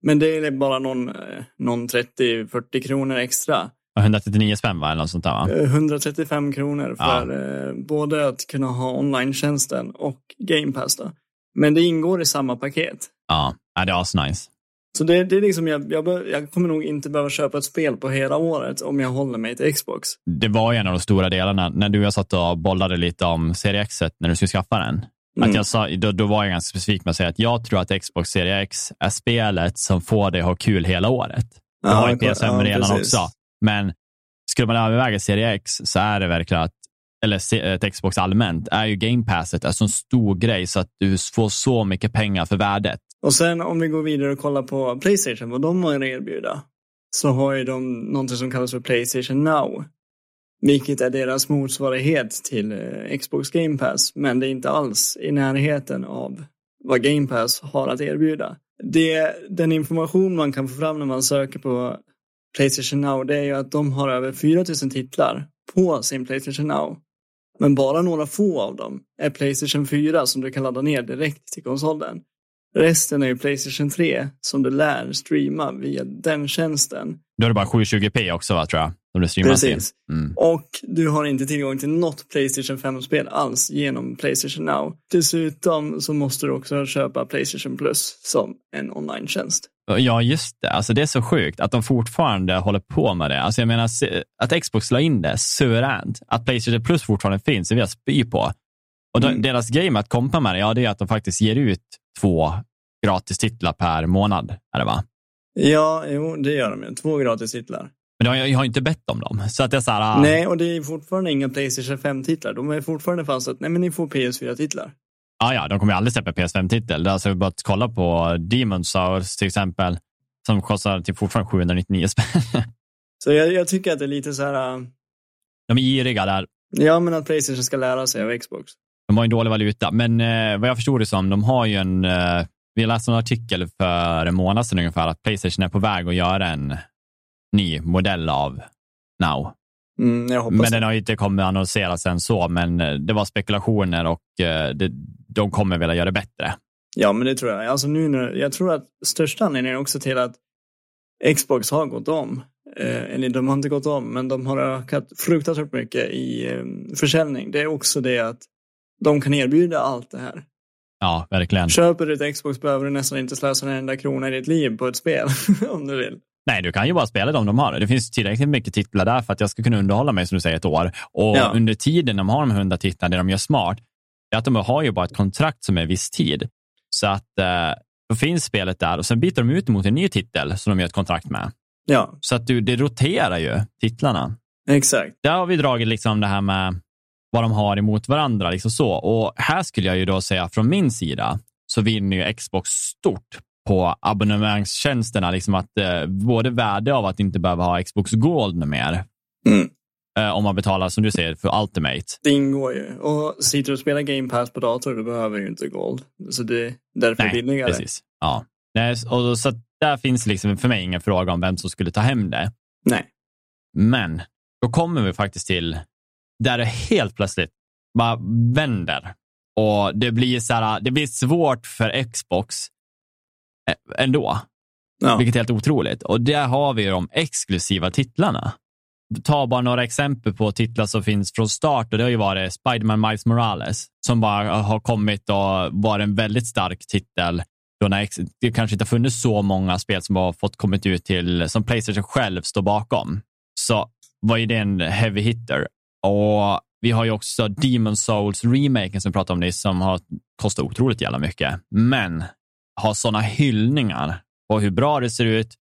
Men det är bara någon, eh, någon 30-40 kronor extra. 139 spänn va? Eller något sånt där, va? 135 kronor för ja. eh, både att kunna ha online-tjänsten och Game Pass. Då. Men det ingår i samma paket. Ja, det är asnice. Så det, det är liksom, jag, jag, jag, kommer nog inte behöva köpa ett spel på hela året om jag håller mig till Xbox. Det var ju en av de stora delarna när du och jag satt och bollade lite om Serie X när du skulle skaffa den. Mm. Att jag sa, då, då var jag ganska specifik med att säga att jag tror att Xbox Serie X är spelet som får dig att ha kul hela året. Ja, har ju PS5 ja, redan precis. också. Men skulle man överväga Serie X så är det verkligen att eller ett eh, Xbox allmänt, är ju Game Passet en så stor grej så att du får så mycket pengar för värdet. Och sen om vi går vidare och kollar på Playstation, vad de har att erbjuda, så har ju de någonting som kallas för Playstation Now. Vilket är deras motsvarighet till eh, Xbox Game Pass, men det är inte alls i närheten av vad Game Pass har att erbjuda. Det, den information man kan få fram när man söker på Playstation Now, det är ju att de har över 4000 titlar på sin Playstation Now. Men bara några få av dem är Playstation 4 som du kan ladda ner direkt till konsolen. Resten är ju Playstation 3 som du lär streama via den tjänsten. Då är det bara 720p också, va, tror jag? Som du streamar Precis. Mm. Och du har inte tillgång till något Playstation 5-spel alls genom Playstation Now. Dessutom så måste du också köpa Playstation Plus som en online-tjänst. Ja, just det. Alltså, det är så sjukt att de fortfarande håller på med det. Alltså, jag menar, att Xbox la in det suveränt. Att Playstation Plus fortfarande finns, det vill jag spy på. Och mm. deras grej med att kompa med det, ja, det är att de faktiskt ger ut två gratistitlar per månad. Är det va? Ja, jo, det gör de ju. Två gratistitlar. Men jag, har inte bett om dem. Så att jag så här, ah. Nej, och det är fortfarande inga Playstation 5-titlar. De är fortfarande fast att nej, men ni får PS4-titlar. Ah, ja, de kommer aldrig släppa PS5-titel. Alltså, bara att kolla på Demon Souls till exempel, som kostar till fortfarande 799 spänn. Så jag, jag, tycker att det är lite så här... Uh... De är giriga där. Ja, men att Playstation ska lära sig av Xbox. De har en dålig valuta, men eh, vad jag förstår det som, de har ju en... Eh, vi läste en artikel för en månad sedan ungefär att Playstation är på väg att göra en ny modell av Now. Mm, men den har inte kommit annonseras än så, men eh, det var spekulationer och eh, det, de kommer vilja göra det bättre. Ja, men det tror jag. Alltså nu, jag tror att största anledningen också till att Xbox har gått om, eh, eller de har inte gått om, men de har ökat fruktansvärt mycket i eh, försäljning. Det är också det att de kan erbjuda allt det här. Ja, verkligen. Köper du ett Xbox behöver du nästan inte slösa en enda krona i ditt liv på ett spel, om du vill. Nej, du kan ju bara spela dem de har. Det finns tillräckligt mycket titlar där för att jag ska kunna underhålla mig, som du säger, ett år. Och ja. under tiden de har de hundra titlarna, det de gör smart, är att de har ju bara ett kontrakt som är viss tid. Så att eh, då finns spelet där och sen byter de ut mot en ny titel som de gör ett kontrakt med. Ja. Så att du, det roterar ju titlarna. Exakt. Där har vi dragit liksom det här med vad de har emot varandra. Liksom så. Och här skulle jag ju då säga från min sida så vinner ju Xbox stort på abonnemangstjänsterna. Liksom att eh, både värde av att inte behöva ha Xbox Gold mer. Mm. Eh, om man betalar, som du säger, för Ultimate. Det ingår ju. Och sitter du och spelar Game Pass på dator, då behöver du inte Gold. Så det är därför Nej, billigare. Precis. Ja. Nej, och så där finns liksom för mig ingen fråga om vem som skulle ta hem det. Nej. Men då kommer vi faktiskt till där det helt plötsligt bara vänder. Och det blir, så här, det blir svårt för Xbox eh, ändå. Ja. Vilket är helt otroligt. Och där har vi de exklusiva titlarna. Ta bara några exempel på titlar som finns från start och det har ju varit Spiderman Miles Morales som bara har kommit och varit en väldigt stark titel. Då när det kanske inte har funnits så många spel som har fått kommit ut till, som Playstation själv står bakom. Så var ju det en heavy hitter. Och vi har ju också Demon Souls remaken som vi pratade om nyss som har kostat otroligt jävla mycket. Men har sådana hyllningar på hur bra det ser ut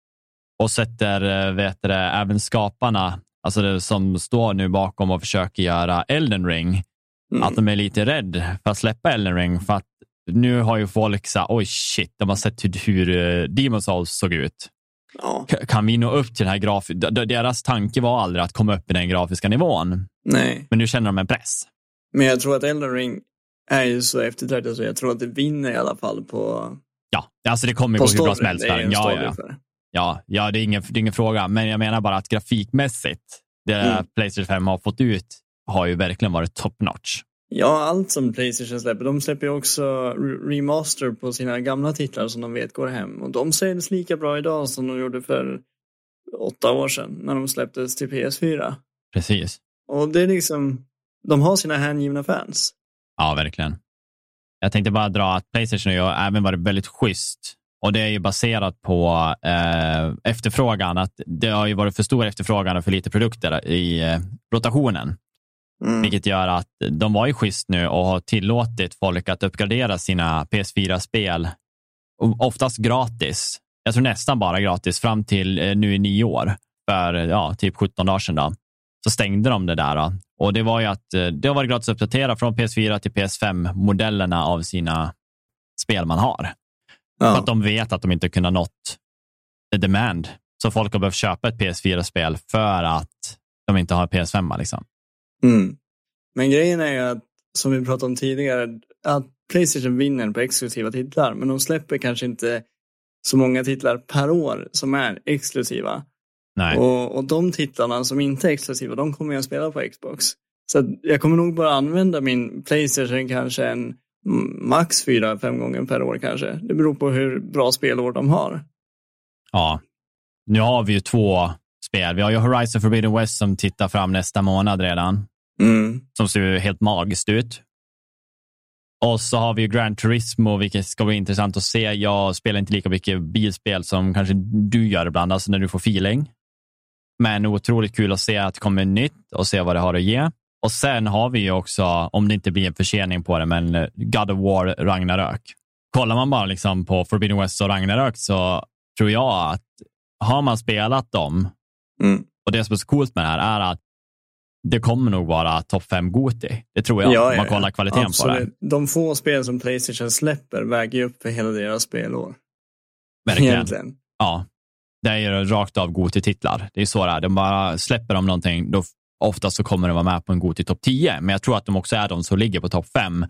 och sätter eh, vet det, även skaparna, alltså det som står nu bakom och försöker göra Elden ring, mm. att de är lite rädd för att släppa Elden ring för att nu har ju folk sagt, oj shit, de har sett hur, hur eh, Demon Souls såg ut. Ja. Kan vi nå upp till den här grafiska... Deras tanke var aldrig att komma upp i den grafiska nivån. Nej. Men nu känner de en press. Men jag tror att Elden Ring är ju så eftertraktat så jag tror att det vinner i alla fall på... Ja, alltså det kommer gå hur bra som helst. Ja, ja. ja, ja det, är ingen, det är ingen fråga. Men jag menar bara att grafikmässigt, det mm. Playstation 5 har fått ut har ju verkligen varit top notch. Ja, allt som Playstation släpper. De släpper ju också remaster på sina gamla titlar som de vet går hem. Och de säljs lika bra idag som de gjorde för åtta år sedan när de släpptes till PS4. Precis. Och det är liksom, de har sina hängivna fans. Ja, verkligen. Jag tänkte bara dra att Playstation har även varit väldigt schysst och det är ju baserat på eh, efterfrågan. Att det har ju varit för stor efterfrågan och för lite produkter i eh, rotationen. Mm. Vilket gör att de var ju schysst nu och har tillåtit folk att uppgradera sina PS4-spel. Oftast gratis. Jag tror nästan bara gratis fram till eh, nu i nio år. För ja, typ 17 dagar sedan. Då. Så stängde de det där. Då. Och det var ju att eh, det har varit gratis att uppdatera från PS4 till PS5-modellerna av sina spel man har. Ja. För att de vet att de inte kunnat nått the demand. Så folk har behövt köpa ett PS4-spel för att de inte har PS5. Liksom. Mm. Men grejen är ju att, som vi pratade om tidigare, att Playstation vinner på exklusiva titlar, men de släpper kanske inte så många titlar per år som är exklusiva. Nej. Och, och de titlarna som inte är exklusiva, de kommer jag spela på Xbox. Så jag kommer nog bara använda min Playstation kanske en max fyra, fem gånger per år kanske. Det beror på hur bra spelår de har. Ja, nu har vi ju två spel. Vi har ju Horizon Forbidden West som tittar fram nästa månad redan. Mm. Som ser helt magiskt ut. Och så har vi ju Grand Turismo, vilket ska bli intressant att se. Jag spelar inte lika mycket bilspel som kanske du gör ibland, alltså när du får feeling. Men otroligt kul att se att det kommer nytt och se vad det har att ge. Och sen har vi ju också, om det inte blir en försening på det, men eh, God of War Ragnarök. Kollar man bara liksom på Forbidden West och Ragnarök så tror jag att har man spelat dem mm. och det som är så coolt med det här är att det kommer nog vara topp fem Goti. Det tror jag, ja, om man kollar kvaliteten absolut. på det. De få spel som Playstation släpper väger ju upp för hela deras spelår. Verkligen. Egentligen. Ja, det är ju rakt av Goti-titlar. Det är så det är. De bara släpper de någonting, då oftast så kommer de vara med på en Goti topp 10. Men jag tror att de också är de som ligger på topp 5.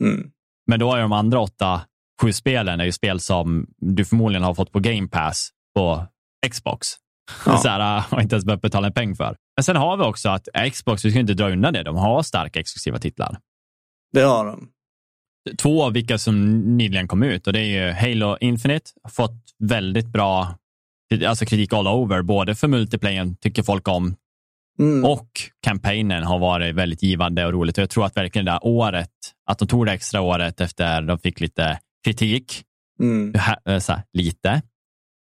Mm. Men då är de andra åtta, sju spelen är ju spel som du förmodligen har fått på Game Pass på Xbox. Ja. så här, och inte ens behövt betala en peng för. Men sen har vi också att Xbox, vi ska inte dra undan det, de har starka exklusiva titlar. Det har de. Två av vilka som nyligen kom ut och det är ju Halo Infinite, fått väldigt bra alltså kritik all over, både för multiplayern tycker folk om mm. och kampanjen har varit väldigt givande och roligt. Och jag tror att verkligen det där året, att de tog det extra året efter de fick lite kritik, mm. Eh, så här, lite,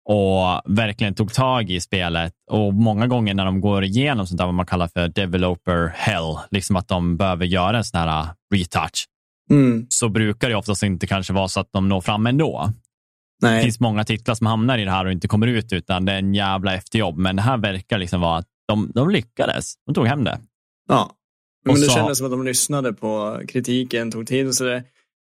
och verkligen tog tag i spelet. Och många gånger när de går igenom sånt där vad man kallar för developer hell, liksom att de behöver göra en sån här retouch, mm. så brukar det oftast inte kanske vara så att de når fram ändå. Nej. Det finns många titlar som hamnar i det här och inte kommer ut, utan det är en jävla efterjobb. Men det här verkar liksom vara att de, de lyckades. De tog hem det. Ja, men och det så... kändes som att de lyssnade på kritiken, tog till sig det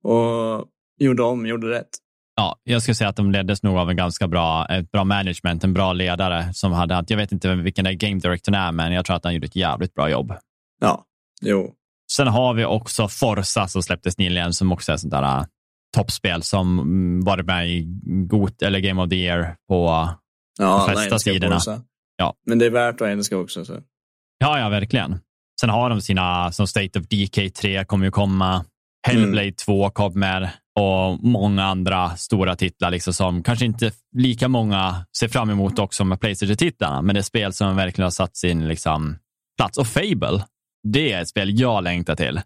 och gjorde om, gjorde rätt. Ja, jag skulle säga att de leddes nog av en ganska bra, ett bra management, en bra ledare som hade, jag vet inte vilken är game directorn är, men jag tror att han gjorde ett jävligt bra jobb. Ja, jo. Sen har vi också Forza som släpptes nyligen som också är sånt där äh, toppspel som mm, varit med i God, eller Game of the Year på ja, de flesta sidorna. Ja. Men det är värt att älska också. Så. Ja, ja, verkligen. Sen har de sina, som State of DK 3 kommer ju komma. Hellblade mm. 2 kommer och många andra stora titlar liksom som kanske inte lika många ser fram emot också med Playstation-titlarna, men det är spel som verkligen har satt sin liksom, plats. Och Fable, det är ett spel jag längtar till.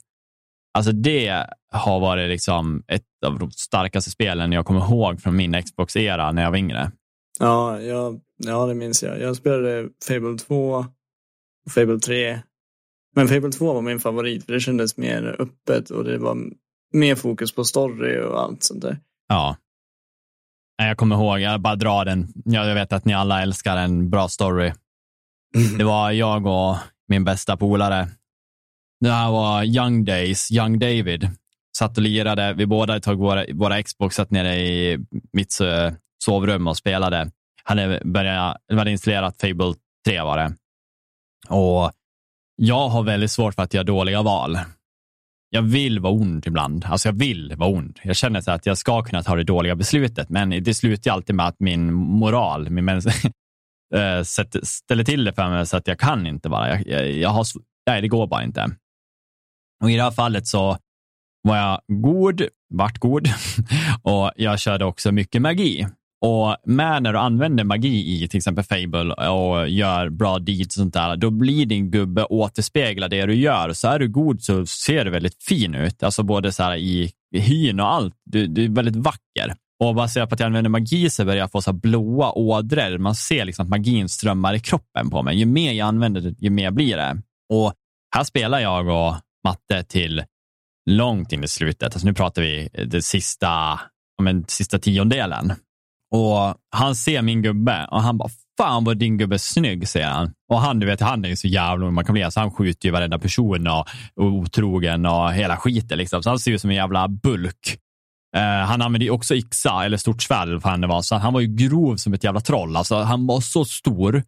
Alltså det har varit liksom ett av de starkaste spelen jag kommer ihåg från min Xbox-era när jag var yngre. Ja, ja, ja, det minns jag. Jag spelade Fable 2 och Fable 3. Men Fable 2 var min favorit för det kändes mer öppet och det var mer fokus på story och allt sånt där. Ja. Jag kommer ihåg, jag bara drar den. Jag vet att ni alla älskar en bra story. Det var jag och min bästa polare. Det här var Young Days, Young David. Satt och lirade. Vi båda tog våra, våra Xbox, satt nere i mitt eh, sovrum och spelade. Hade börjat, hade installerat Fable 3 var det. Och jag har väldigt svårt för att göra dåliga val jag vill vara ond ibland. Alltså jag vill vara ond. Jag känner så att jag ska kunna ta det dåliga beslutet, men det slutar alltid med att min moral, min mens, eh, ställer till det för mig så att jag kan inte vara. Jag, jag, jag har nej, det går bara inte. Och i det här fallet så var jag god, vart god och jag körde också mycket magi. Och med när du använder magi i till exempel Fable och gör bra deeds och sånt där, då blir din gubbe återspegla det du gör. Så är du god så ser du väldigt fin ut, alltså både så här i hyn och allt. Du, du är väldigt vacker. Och baserat på att jag använder magi så börjar jag få så här blåa ådror. Man ser liksom att magin strömmar i kroppen på mig. Ju mer jag använder det, ju mer blir det. Och här spelar jag och matte till långt in i slutet. Alltså nu pratar vi eh, det sista, men, sista tiondelen. Och han ser min gubbe och han bara, fan vad din gubbe är snygg, säger han. Och han, du vet, han är ju så jävla man kan bli. Alltså, han skjuter ju varenda person och, och otrogen och hela skiten. Liksom. Så han ser ut som en jävla bulk. Uh, han använde ju också yxa, eller stort svärd, för han det var. Så han var ju grov som ett jävla troll. Alltså, han var så stor.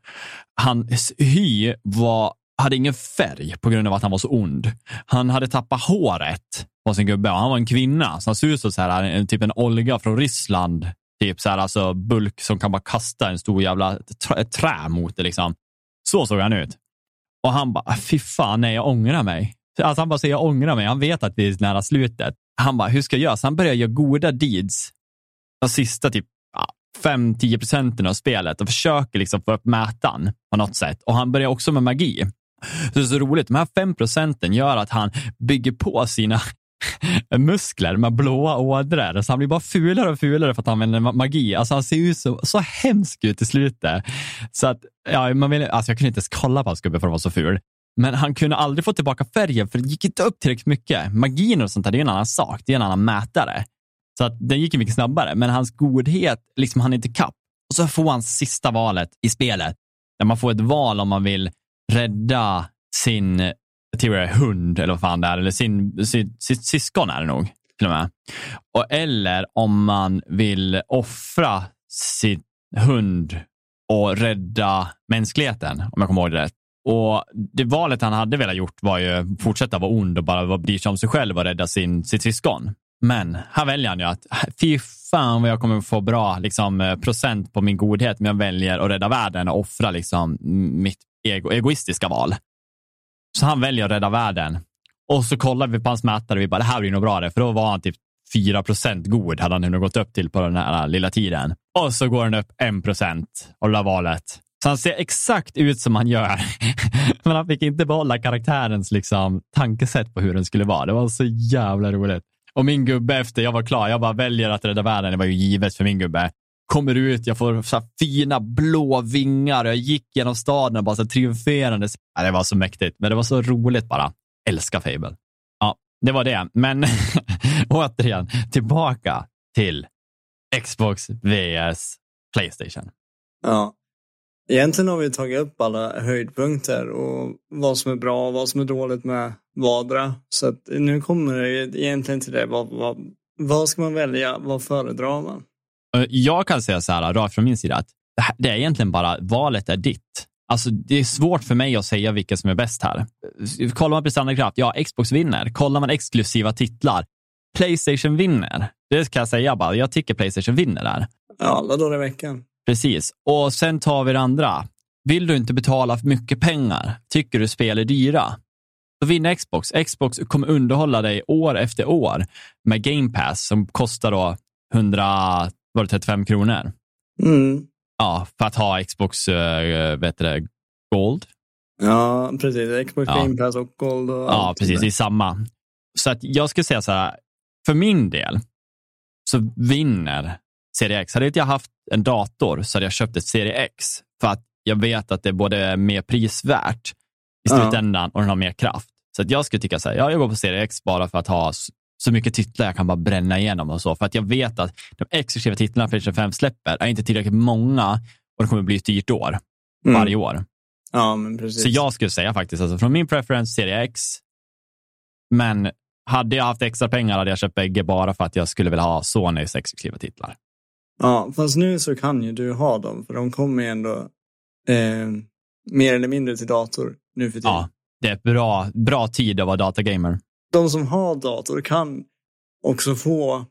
Hans hy var hade ingen färg på grund av att han var så ond. Han hade tappat håret på sin gubbe och han var en kvinna. Så han såg ut som så här, typ en Olga från Ryssland. Typ så här, alltså bulk som kan bara kasta en stor jävla trä, trä mot det. Liksom. Så såg han ut. Och han bara, fy fan, nej, jag ångrar mig. Alltså han bara säger, jag ångrar mig. Han vet att vi är nära slutet. Han bara, hur ska jag göra? Så han börjar göra goda deeds. De sista typ 5-10 procenten av spelet och försöker liksom få upp mätaren på något sätt. Och han börjar också med magi. Så det är så roligt, de här 5 procenten gör att han bygger på sina muskler med blåa ådror. Så han blir bara fulare och fulare för att han använder magi. Alltså han ser ju så, så hemsk ut i slutet. Så att, ja, man vill, alltså jag kunde inte ens kolla på hans gubbe för att han var så ful. Men han kunde aldrig få tillbaka färgen för det gick inte upp tillräckligt mycket. Magin och sånt där, det är en annan sak. Det är en annan mätare. Så att den gick mycket snabbare. Men hans godhet, liksom han inte kapp. Och så får han sista valet i spelet. Där man får ett val om man vill rädda sin jag tror det är hund eller vad fan det är, eller sin, sitt, sitt syskon är det nog. Till och med. Och, eller om man vill offra sin hund och rädda mänskligheten, om jag kommer ihåg det rätt. Och det valet han hade velat gjort var ju fortsätta vara ond och bara bry sig om sig själv och rädda sin, sitt syskon. Men här väljer han ju att fy fan vad jag kommer få bra liksom, eh, procent på min godhet, men jag väljer att rädda världen och offra liksom, mitt ego, egoistiska val. Så han väljer att rädda världen. Och så kollar vi på hans mätare och vi bara, det här blir nog bra det, för då var han typ 4 procent god, hade han nu gått upp till på den här lilla tiden. Och så går han upp 1 procent av det valet. Så han ser exakt ut som han gör. Men han fick inte behålla karaktärens liksom, tankesätt på hur den skulle vara. Det var så jävla roligt. Och min gubbe efter jag var klar, jag bara väljer att rädda världen. Det var ju givet för min gubbe kommer ut, jag får så fina blå vingar och jag gick genom staden och bara så triumferande. Ja, det var så mäktigt, men det var så roligt bara. Älskar Fable. Ja, det var det. Men återigen, tillbaka till Xbox vs Playstation. Ja, egentligen har vi tagit upp alla höjdpunkter och vad som är bra och vad som är dåligt med vardera. Så att nu kommer det egentligen till det. Vad, vad, vad ska man välja? Vad föredrar man? Eh, jag kan säga så här, rakt från min sida, att det är egentligen bara valet är ditt. Alltså, det är svårt för mig att säga vilka som är bäst här. Kollar man prestandakraft, ja, Xbox vinner. Kollar man exklusiva titlar, Playstation vinner. Det kan jag säga bara. Jag tycker Playstation vinner där. Ja, alla dagar i veckan. Precis. Och sen tar vi det andra. Vill du inte betala för mycket pengar? Tycker du spel är dyra? Då vinner Xbox. Xbox kommer underhålla dig år efter år med Game Pass som kostar då 100 var det 35 kronor. Mm. Ja, för att ha Xbox äh, vet det, Gold. Ja, precis. Xbox ja. Game Pass och Gold. Och ja, precis. Det är samma. Så att jag skulle säga så här, för min del så vinner Serie X. Hade inte jag haft en dator så hade jag köpt ett Serie X för att jag vet att det är både mer prisvärt i slutändan ja. och den har mer kraft. Så att jag skulle tycka så här, ja, jag går på Serie X bara för att ha så mycket titlar jag kan bara bränna igenom och så. För att jag vet att de exklusiva titlarna Playstation 5 släpper är inte tillräckligt många och det kommer bli ett dyrt år mm. varje år. Ja, men precis. Så jag skulle säga faktiskt, alltså från min preference, serie X. Men hade jag haft extra pengar hade jag köpt bägge bara för att jag skulle vilja ha Sonys exklusiva titlar. Ja, fast nu så kan ju du ha dem, för de kommer ju ändå eh, mer eller mindre till dator nu för tiden. Ja, det är bra, bra tid att vara datagamer de som har dator kan också få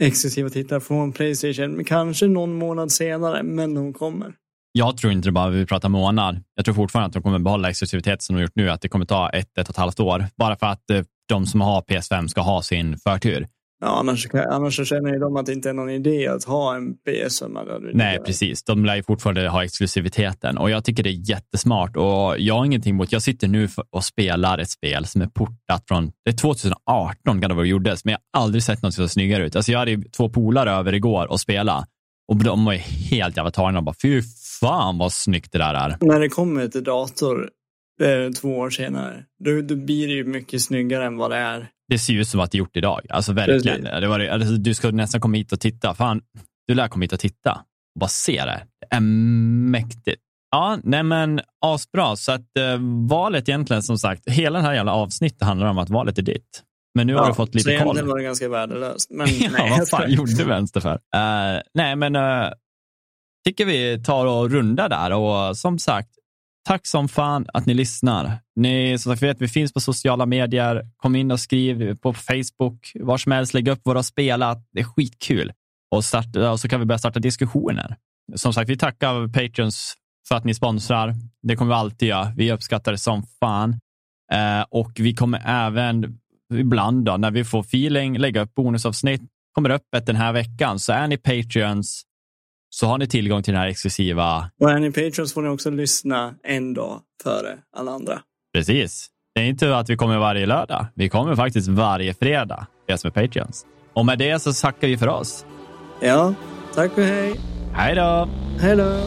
exklusiva titlar från Playstation, kanske någon månad senare, men de kommer. Jag tror inte det bara vi pratar månad. Jag tror fortfarande att de kommer behålla exklusivitet som de gjort nu, att det kommer ta ett, ett och ett halvt år. Bara för att eh, de som har PS5 ska ha sin förtur. Ja, annars, annars så känner ju de att det inte är någon idé att ha en PS5. Nej, precis. De lär ju fortfarande ha exklusiviteten och jag tycker det är jättesmart och jag har ingenting emot. Jag sitter nu och spelar ett spel som är portat från, det är 2018 kan det vara gjordes, men jag har aldrig sett något som ser snyggare ut. Alltså jag hade två polare över igår och spela och de var ju helt jävla tagna och bara, fy fan vad snyggt det där är. När det kommer till dator eh, två år senare, då, då blir det ju mycket snyggare än vad det är det ser ju ut som att det är gjort idag. Alltså verkligen. Det var, alltså, du ska nästan komma hit och titta. Fan, du lär komma hit och titta och bara se det. Det är mäktigt. Ja, nej men asbra. Så att eh, valet egentligen, som sagt, hela det här jävla avsnittet handlar om att valet är ditt. Men nu ja, har du fått lite koll. Så egentligen var det ganska värdelöst. Men, ja, nej, vad fan gjorde du vänster för? Uh, nej, men uh, tycker vi tar och rundar där och som sagt, Tack som fan att ni lyssnar. Ni som sagt vet, vi finns på sociala medier. Kom in och skriv på Facebook, var som helst. Lägg upp våra spelat. Det är skitkul. Och, starta, och så kan vi börja starta diskussioner. Som sagt, vi tackar Patreons för att ni sponsrar. Det kommer vi alltid göra. Vi uppskattar det som fan. Eh, och vi kommer även ibland då, när vi får feeling lägga upp bonusavsnitt. Kommer öppet den här veckan. Så är ni Patreons så har ni tillgång till den här exklusiva... Och är ni Patreons får ni också lyssna en dag före alla andra. Precis. Det är inte att vi kommer varje lördag. Vi kommer faktiskt varje fredag, det som är Patreons. Och med det så tackar vi för oss. Ja, tack och hej. Hej då. Hej då.